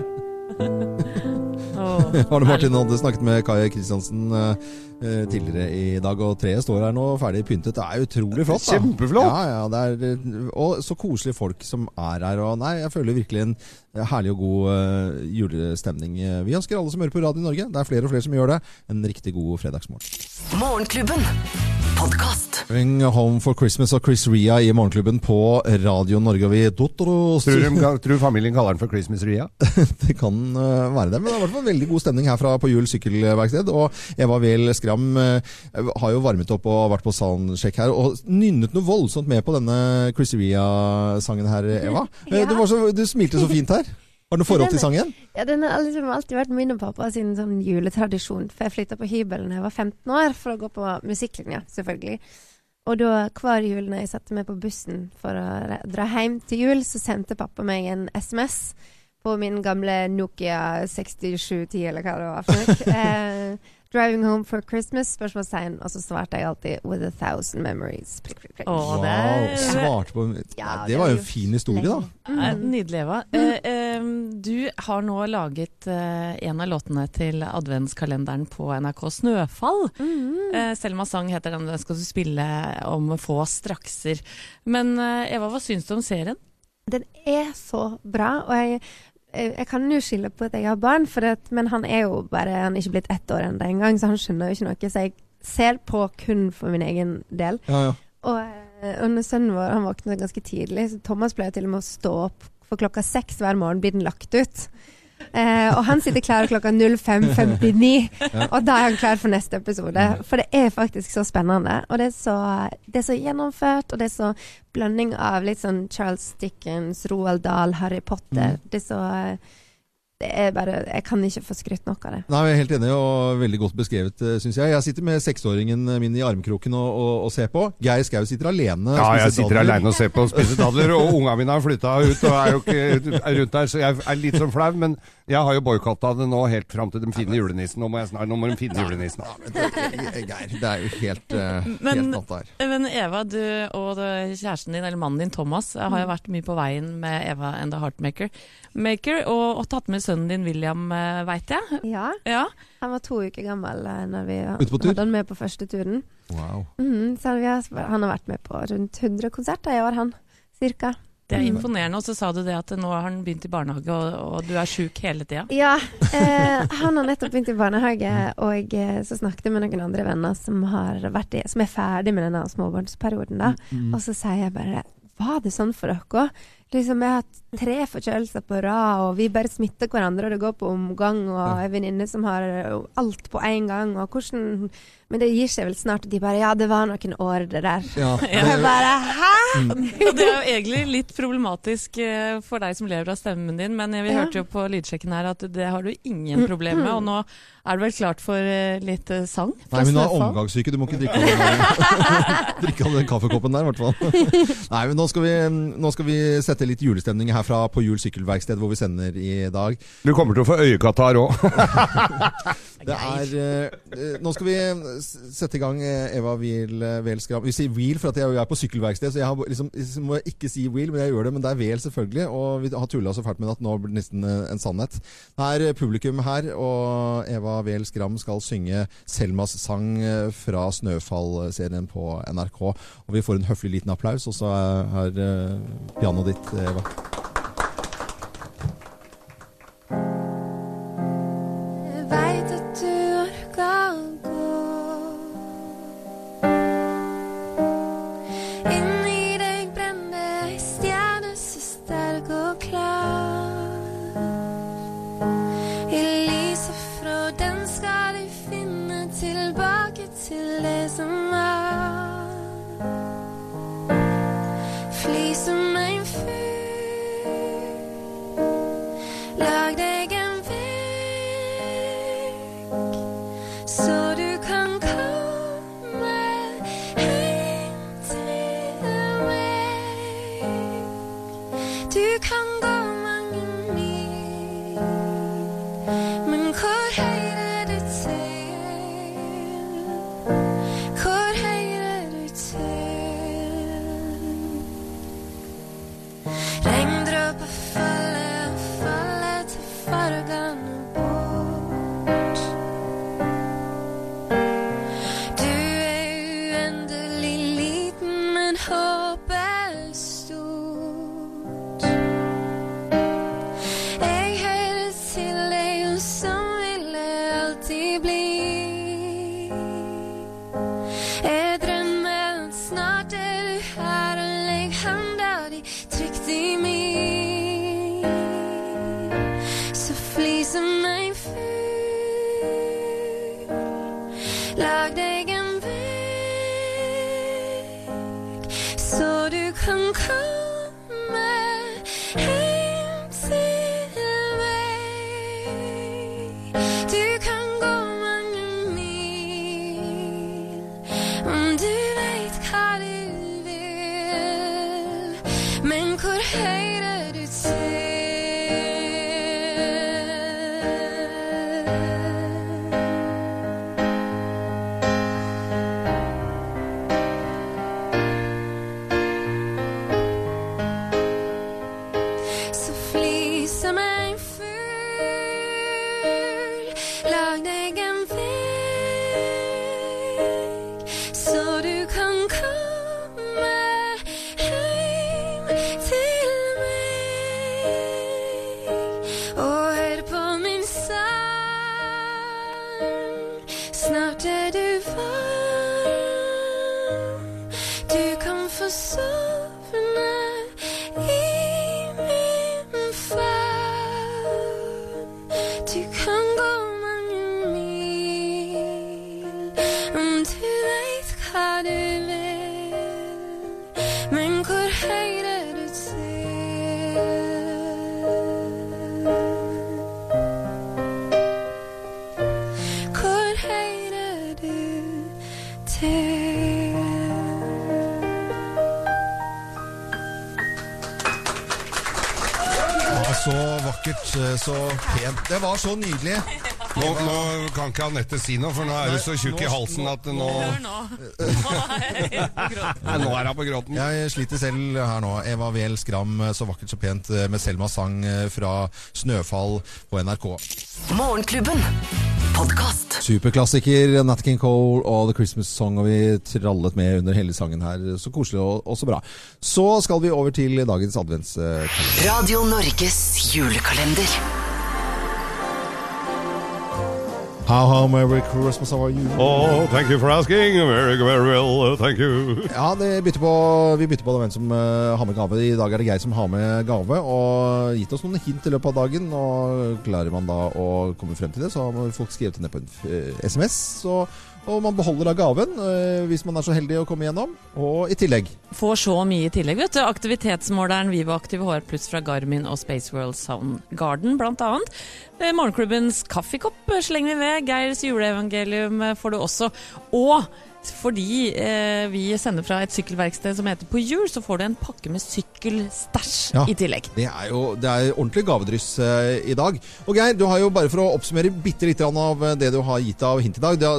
Åh, Arne Martin hadde snakket med Kai Kristiansen eh, eh, tidligere i dag, og treet står her nå ferdig pyntet. Det er utrolig flott. da. Kjempeflott. Ja, ja, det er, eh, og så koselige folk som er her. Og nei, jeg føler virkelig en herlig og god uh, julestemning. Vi ønsker alle som hører på Radio Norge, det er flere og flere som gjør det, en riktig god fredagsmorgen. Morgenklubben. Podcast. Bring Home for Christmas og Chris Ria i Morgenklubben på Radio Norge. Og vi Dottoro- Tror, de, tror familien kaller den for Christmas Ria? Det kan eh, være det, men det er i hvert fall veldig god stemning herfra på Jul sykkelverksted. Og Eva Wehl Skram eh, har jo varmet opp og vært på soundcheck her, og nynnet noe voldsomt med på denne Chris Ria-sangen her, Eva. Eh, Ja. Du, var så, du smilte så fint her. Har du noe forhold til sangen? Ja, den har liksom alltid vært min og pappa sin sånn juletradisjon. For jeg flytta på hybel da jeg var 15 år for å gå på musikklinja, selvfølgelig. Og da hver jul når jeg satte meg på bussen for å dra hjem til jul, så sendte pappa meg en SMS på min gamle Nokia 6710, eller hva det var for noe. 'Driving home for Christmas?' spørsmålstegn. Og så svarte jeg alltid 'With a thousand memories'. Prikk, prikk, prikk. Å, det Wow, svarte på Ja, det Det var jo en fin historie, da. Eh, Nydelig, Eva. Eh, eh, du har nå laget eh, en av låtene til adventskalenderen på NRK, 'Snøfall'. Mhm. Eh, Selma sang heter den, den skal du spille om få strakser. Men eh, Eva, hva syns du om serien? Den er så bra, og jeg, jeg, kan jo skylde på at jeg har barn, for at, men han er jo bare Han er ikke blitt ett år ennå engang, så han skjønner jo ikke noe. Så jeg ser på kun for min egen del. Ja, ja. Og, eh, og når sønnen vår han våkner ganske tidlig, så Thomas pleier til og med å stå opp for klokka seks hver morgen blir den lagt ut. Eh, og han sitter klar klokka 05.59, og da er han klar for neste episode. For det er faktisk så spennende, og det er så, det er så gjennomført, og det er så blanding av litt sånn Charles Dickens, Roald Dahl, Harry Potter. Det er så Det er bare Jeg kan ikke få skrytt nok av det. Nei, Jeg er helt enig, og veldig godt beskrevet, syns jeg. Jeg sitter med seksåringen min i armkroken og, og, og ser på. Geir Skau sitter alene. og Ja, jeg sitter dadler. aleine og ser på og spiser dadler, og unga mine har flytta ut og er jo ikke er rundt der, så jeg er litt sånn flau. Men jeg har jo boikotta det nå helt fram til den finner julenissen. Nå må, jeg snart, nå må de finne julenissen ha. Geir, det er jo helt, uh, Men- helt natt der. Men Eva, du og kjæresten din, eller mannen din Thomas, har jo vært mye på veien med Eva and the Heartmaker. Maker, og, og tatt med sønnen din William, veit jeg. Ja. Ja. Han var to uker gammel eh, når vi hadde han med på første turen. Wow. Mm, så vi har, han har vært med på rundt 100 konserter i år, han. Cirka. Det er Mhm. imponerende. Og så sa du det at nå har han begynt i barnehage, og, og du er sjuk hele tida. Ja, eh, han har nettopp begynt i barnehage, og eh, så snakket jeg med noen andre venner som, har vært i, som er ferdig med denne småbarnsperioden. da. Og så sier jeg bare Var det sånn for dere òg? Liksom, jeg har hatt tre forkjølelser på rad, og vi bare smitter hverandre, og det går på omgang, og en venninne som har eh, alt på en gang, og hvordan Men det gir seg vel snart, og de bare Ja, det var noen år, det der. Ja. Og jeg bare Hæ?! Og det er jo egentlig litt problematisk eh, for deg som lever av stemmen din, men vi Ja. hørte jo på lydsjekken her at det har du ingen problemer med, og nå er du vel klart for eh, litt sang? Nei, men hun er omgangssyke. Du må ikke drikke av den, drikke av den kaffekoppen der, i hvert fall. Nei, men nå skal, vi, nå skal vi sette litt julestemning herfra på Jul sykkelverksted, hvor vi sender i dag. Du kommer til å få øyekatarr òg. Er eh, Nå skal vi sette i gang eh, Eva Wiel eh, Skram. Vi sier Wheel for at jeg er på sykkelverksted, så jeg har liksom, jeg må ikke si Wheel, men jeg gjør det. Men det er Wehl, selvfølgelig. Og vi har tulla så fælt med det at nå blir det nesten eh, en sannhet. Det er eh, publikum her, og Eva Wehl Skram skal synge Selmas sang eh, fra Snøfall-serien på NRK. Og vi får en høflig liten applaus, og så er eh, pianoet ditt, Eva. Kan få pent. Det var så nydelig. Nå, nå kan ikke Anette si noe, for nå er du så tjukk i halsen at nå Hør nå. Nei, Nå er hun på gråten. Jeg sliter selv her nå. Eva Wehl Skram, Så vakkert så pent med Selma sang eh, fra Snøfall på NRK. Morgenklubben. Podcast. Superklassiker Nat King Cole og The Christmas Song, og vi trallet med under hele sangen her. Så koselig og, og så bra. Så skal vi over til dagens adventskalender. Radio Norges julekalender. How, how, Merry Christmas, how are you? Oh, thank you for asking. Very, very well, thank you. Ja, det bytter på, vi bytter på hvem som uh, har med gave. I dag er det Geir som har med gave, og gitt oss noen hint i løpet av dagen. Og klarer man da å komme frem til det, så har folk skrevet det ned på en eh, SMS. Så, og man beholder da gaven uh, hvis man er så heldig å komme gjennom. Og i tillegg Får så mye i tillegg, vet du. Aktivitetsmåleren Vivo Aktive HR Pluss fra Garmin og Spaceworld Soundgarden, blant annet. Eh, Morgenklubbens kaffekopp slenger vi ved. Geirs juleevangelium eh, får du også. Og fordi eh, vi sender fra et sykkelverksted som heter På hjul, så får du en pakke med sykkelstæsj Ja. i tillegg. Det er jo det er ordentlig gavedryss eh, i dag. Og Geir, du har jo bare for å oppsummere bitte litt av eh, det du har gitt av hint i dag. Det,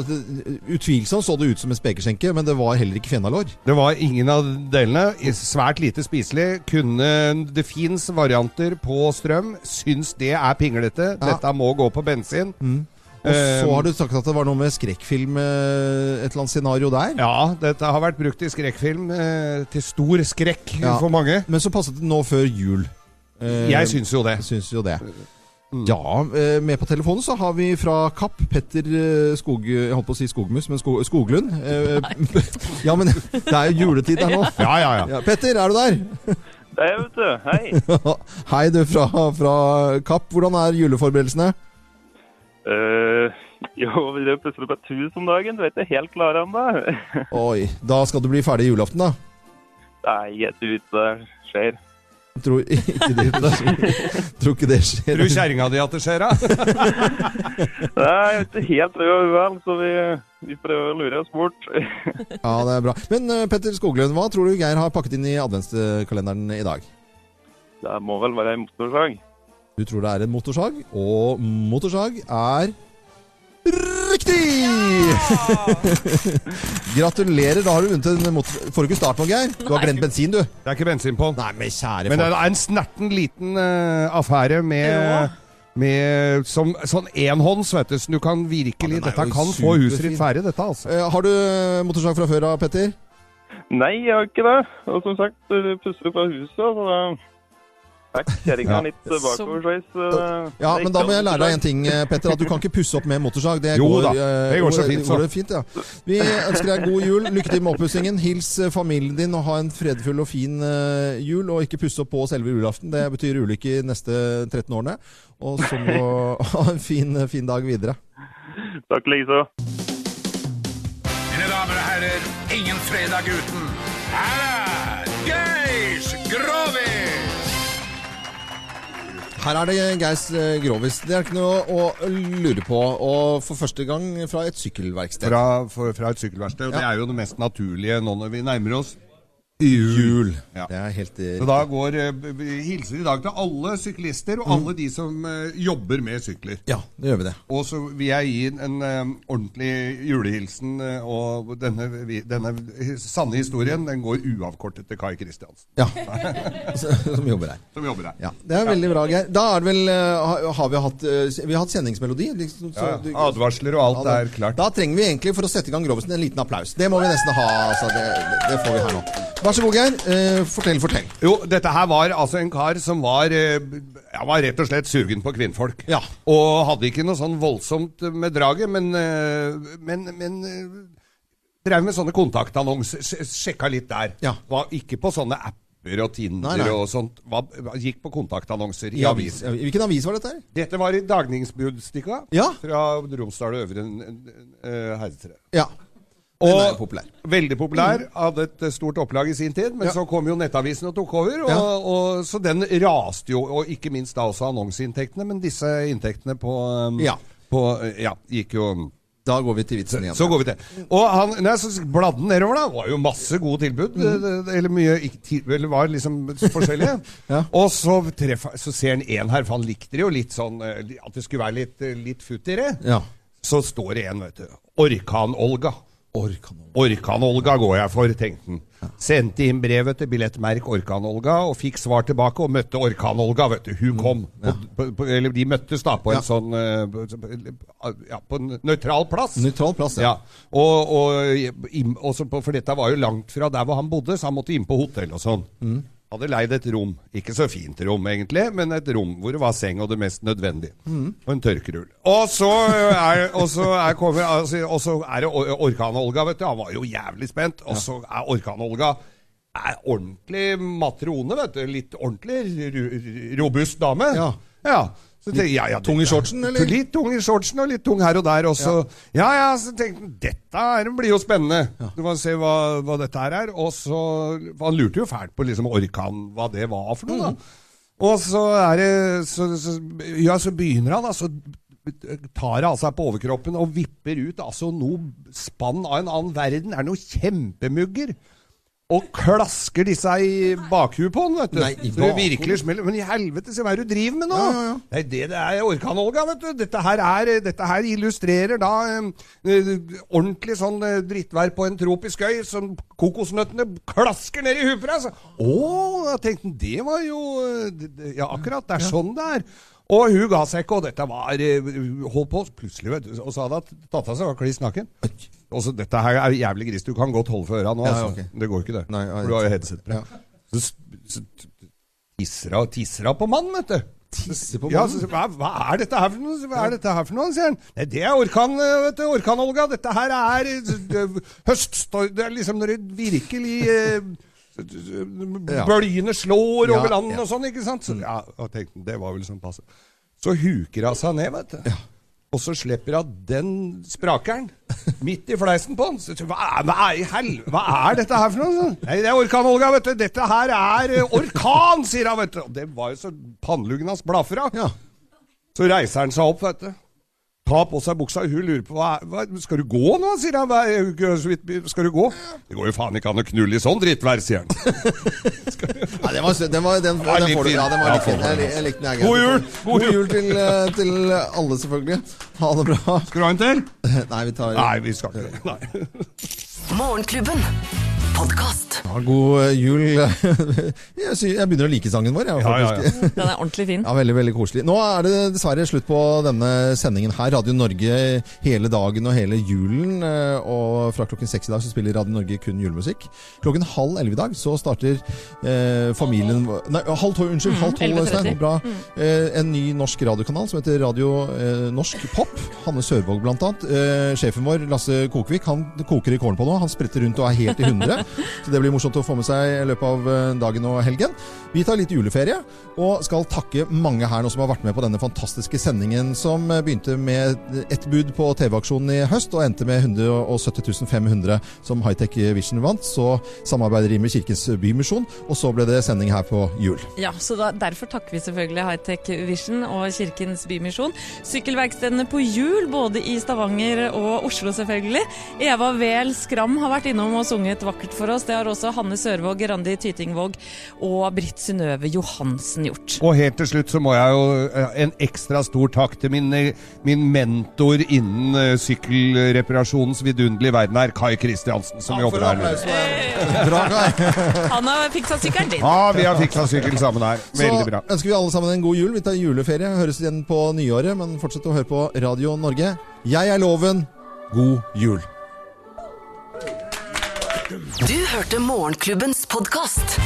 utvilsomt så det ut som en spekeskjenke, men det var heller ikke fenalår. Det var ingen av delene. Svært lite spiselig. Kunne, det fins varianter på strøm. Syns det er pinglete. Ja. Dette må gå på bensin. Og så Um, har du sagt at det var noe med skrekkfilm, eh, et eller annet scenario der. Ja, dette har vært brukt i skrekkfilm. Eh, til stor skrekk Ja. for mange. Men så passet det nå før jul. Eh, Jeg syns jo det. syns jo det. Ja, eh, med på telefonen så har vi fra Kapp Petter Skog... Jeg holdt på å si Skogmus, men Skog, Skoglund. Nei. ja, men det er jo juletid der nå. Ja, ja, ja. Ja, Petter, er du der? Det er jeg, vet du. Hei. Hei, du fra, fra Kapp. Hvordan er juleforberedelsene? Eh, jo, vi driver plutselig på opp et om dagen. Du er ikke helt klar ennå. Oi, da skal du bli ferdig i julaften, da? Nei, jeg tror ikke det skjer. Tror ikke det, tror ikke det skjer. Tror kjerringa di at det skjer, da? Nei, jeg er ikke helt i huet, så vi, vi prøver å lure oss bort. Ja, det er bra. Men eh, Petter Skoglund, hva tror du Geir har pakket inn i adventskalenderen i dag? Det må vel være en motorsag. Du tror det er en motorsag, og motorsag er riktig! Gratulerer, da har du vunnet en motor... Får du ikke start nå, Geir? Du har glemt bensin, du. Det er ikke bensin på den. Nei, men kjære Men det folk. er en snerten liten eh, affære med, med som, sånn enhånds, vet du. Så du kan virkelig Ja, den er Dette jo kan få huset superfin. ditt ferdig, dette, altså. Eh, har du motorsag fra før av, Petter? Nei, jeg har ikke det. Og som sagt, vi pusser fra huset, så fikk kjerringa Ja. litt eh, bakoversveis. eh, Ja, men da må jeg lære deg en ting, eh, Petter. At du kan ikke pusse opp med motorsag. Det Jo går, da, det går så fint, så. Går fint, ja. Vi ønsker deg god jul. Lykke til med oppussingen. Hils familien din og ha en fredfull og fin jul. Og ikke pusse opp på selve julaften. Det betyr ulykke de neste 13 årene. Og så må ha en fin, fin dag videre. Takk likeså. Mine damer og herrer, ingen fredag uten. Her er Geir Grovis! Her er det Geis eh, Grovis. Det er ikke noe å lure på. Og for første gang fra et sykkelverksted. Fra, for, fra et sykkelverksted. Og det er jo det mest naturlige nå når vi nærmer oss Jul. Ja. Det er helt eh, Så da går uh, hilser i dag til alle syklister og alle de som uh, jobber med sykler. Ja, det gjør vi det. Og så vil jeg gi en eh, ordentlig julehilsen, uh, og denne, denne sanne historien den går uavkortet til Kai Kristiansen. Ja. Som jobber her. Som jobber her. Ja, Det er veldig bra, Geir. Da er det vel har- vi hatt Vi har hatt sendingsmelodi. Liksom, så Ja, advarsler og alt Ja, er klart. Da trenger vi egentlig, for å sette i gang Grovesen, en liten applaus. Det må vi nesten ha. Altså, det, det får vi her nå. Vær så god, Geir. Eh, fortell, fortell. Jo, dette her var altså en kar som var eh, Jeg var rett og slett sugen på kvinnfolk. Ja. Og hadde ikke noe sånn voldsomt med draget, men, eh, men, men eh, drev med sånne kontaktannonser. Sjekka litt der. Ja. Var ikke på sånne apper og Tinder Nei, nei. og sånt. Hva, gikk på kontaktannonser i, I avis. avis. Hvilken avis var dette? her? Dette var i Dagningsbudstikka Ja. fra Romsdal og Øvre uh, Herdetre. Ja. Og populær. veldig populær. Hadde et eh, stort opplag i sin tid. Men så kom jo Nettavisen og tok over. Og, Ja. og, så den raste jo. Og ikke minst da også annonseinntektene. Men disse inntektene på, um, Ja. på uh, Ja, gikk jo Da går vi til vitsen igjen. Så går vi til. Og han, nei, så bladde han nedover, da. Det var jo masse gode tilbud. Mm. eh, eh, Eller mye Eller var liksom forskjellige. Og så, treffer, så ser han en her, for han likte det jo litt sånn eh, At det skulle være litt, eh, litt futt i det. Ja. Så står det en, vet du. Orkan-Olga. Orkan-Olga går jeg for, tenkte han. Sendte inn brevet til billettmerk Orkan-Olga og fikk svar tilbake, og møtte Orkan-Olga, vet du. Hun kom. På, på, på, eller de møttes da på en Ja. sånn eh, Ja, på en nøytral plass. Nøytral plass, ja. ja. Og, og, på, for dette var jo langt fra der hvor han bodde, så han måtte inn på hotell og sånn. Mm. Hadde leid et rom. Ikke så fint rom, egentlig, men et rom hvor det var seng og det mest nødvendige. Mm. Og en tørkerull. Og så er, og så er, kommer, altså, og så er det Orkan-Olga, vet du. Han var jo jævlig spent. Og så er Orkan-Olga er ordentlig matrone, vet du. Litt ordentlig robust dame. Ja. Ja. Så tenkte, ja, ja, Tung i shortsen, eller? Litt tung i shortsen og litt tung her og der. også. ja. ja, så tenkte han dette er, blir jo spennende. Du må se hva, hva dette her er. Og så, for Han lurte jo fælt på liksom orkan, hva det var for noe. da. Og så er det så, så, Ja, så begynner han, da. Så tar han av seg på overkroppen og vipper ut altså noe spann av en annen verden. Er det noe kjempemugger. Og klasker disse i bakhuet på han, vet du. Nei, i så det virkelig smeller. Men i helvete, se hva du driver med nå! Ja, ja, ja. Nei, det det er Orkan-Olga, vet du. Dette her, er, dette her illustrerer da eh, ordentlig sånn eh, drittvær på en tropisk øy som kokosnøttene klasker ned i huet på deg. Å, jeg tenkte det var jo det- Ja, akkurat. Det er sånn det er. Og hun ga seg ikke, og dette var eh, Holdt på plutselig, vet du. Og sa det at av seg, var kliss naken. Også, dette her er jævlig gris. Du kan godt holde for øra nå, Ja, altså. ok. Det går ikke, det. Nei, jeg, du har jo headset på. Ja. Så, hun tisser hun på mannen, vet du. Tisser på Ja, mannen? så, hva, hva er dette her for noe? Hva er dette her for noe, sier han. Nei, det er orkan, eh, vet du. Orkan-Olga. Dette her er eh, høststorm. Det er liksom når det virkelig eh, Ja. Bølgene slår Ja, over landet ja. og sånn, ikke sant? Så, ja, og tenkte, det var vel sånn passe. Så huker hun seg ned, vet du. Og så slipper hun den sprakeren midt i fleisen på han. Så, hva, er- hva, er i hel, hva er dette her for noe? Nei, det er orkan, Olga, vet du. Dette her er eh, orkan, sier hun, vet du. Og det var jo så panneluggen hans blafra. Så reiser han seg opp, vet du. Tar på seg buksa, hun lurer på hva, hva Skal du gå nå, sier han. Skal du gå? Det går jo faen ikke an å knulle i sånn drittvær, sier han. Nei, den var, søt. den var, den, var den får du. Ja, den var litt fin. Jeg, jeg likte den. jeg. God jul! God jul til, eh, til alle, selvfølgelig. Ha det bra. Skal du ha en til? Nei, vi tar Nei, vi skal ikke det. Morgenklubben. Podkast. Ja, god eh, jul. Jeg, begynner å like sangen vår. Jeg, Ja, ja, ja. Den er ordentlig fin. Ja, Veldig veldig koselig. Nå er det dessverre slutt på denne sendingen her. Radio Norge hele dagen og hele julen. eh, Og fra klokken seks i dag så spiller Radio Norge kun julemusikk. Klokken halv elleve i dag så starter eh, familien Nei, halv tolv, unnskyld. Mm, halv tolv, 11.30. Øystein. Bra. Mm. Eh, en ny norsk radiokanal som heter Radio eh, Norsk Pop. Hanne Sørvåg blant annet. Eh, sjefen vår, Lasse Kokvik, han koker i kålen på nå. Han spretter rundt og er helt i hundre. så det blir morsomt å få med seg i løpet av eh, dagen og helgen. Vi tar litt juleferie og skal takke mange her nå som har vært med på denne fantastiske sendingen som eh, begynte med ett bud på TV-aksjonen i høst og endte med 170 500 som Hightech Vision vant. Så samarbeider de med Kirkens Bymisjon, og så ble det sending her på jul. Ja, så da, Derfor takker vi selvfølgelig Hightech Vision og Kirkens Bymisjon. Sykkelverkstedene på hjul, både i Stavanger og Oslo selvfølgelig. Eva Wehl Skram har vært innom og sunget vakkert for oss. Det har også Hanne Sørvåg, Randi Tytingvåg og Britt Synnøve Johansen gjort. Og helt til slutt så må jeg jo eh, en ekstra stor takk til min, eh, min mentor innen eh, sykkelreparasjonens vidunderlige verden her, Kai Kristiansen, som jobber her nå. Bra, Kai. Han har fiksa sykkelen din. Ja, vi har fiksa sykkel sammen her. Veldig bra. Så ønsker vi alle sammen en god jul. Vi tar juleferie. Høres igjen på nyåret, men fortsett å høre på Radio Norge. Jeg er Loven. God jul. Du hørte Morgenklubbens podkast.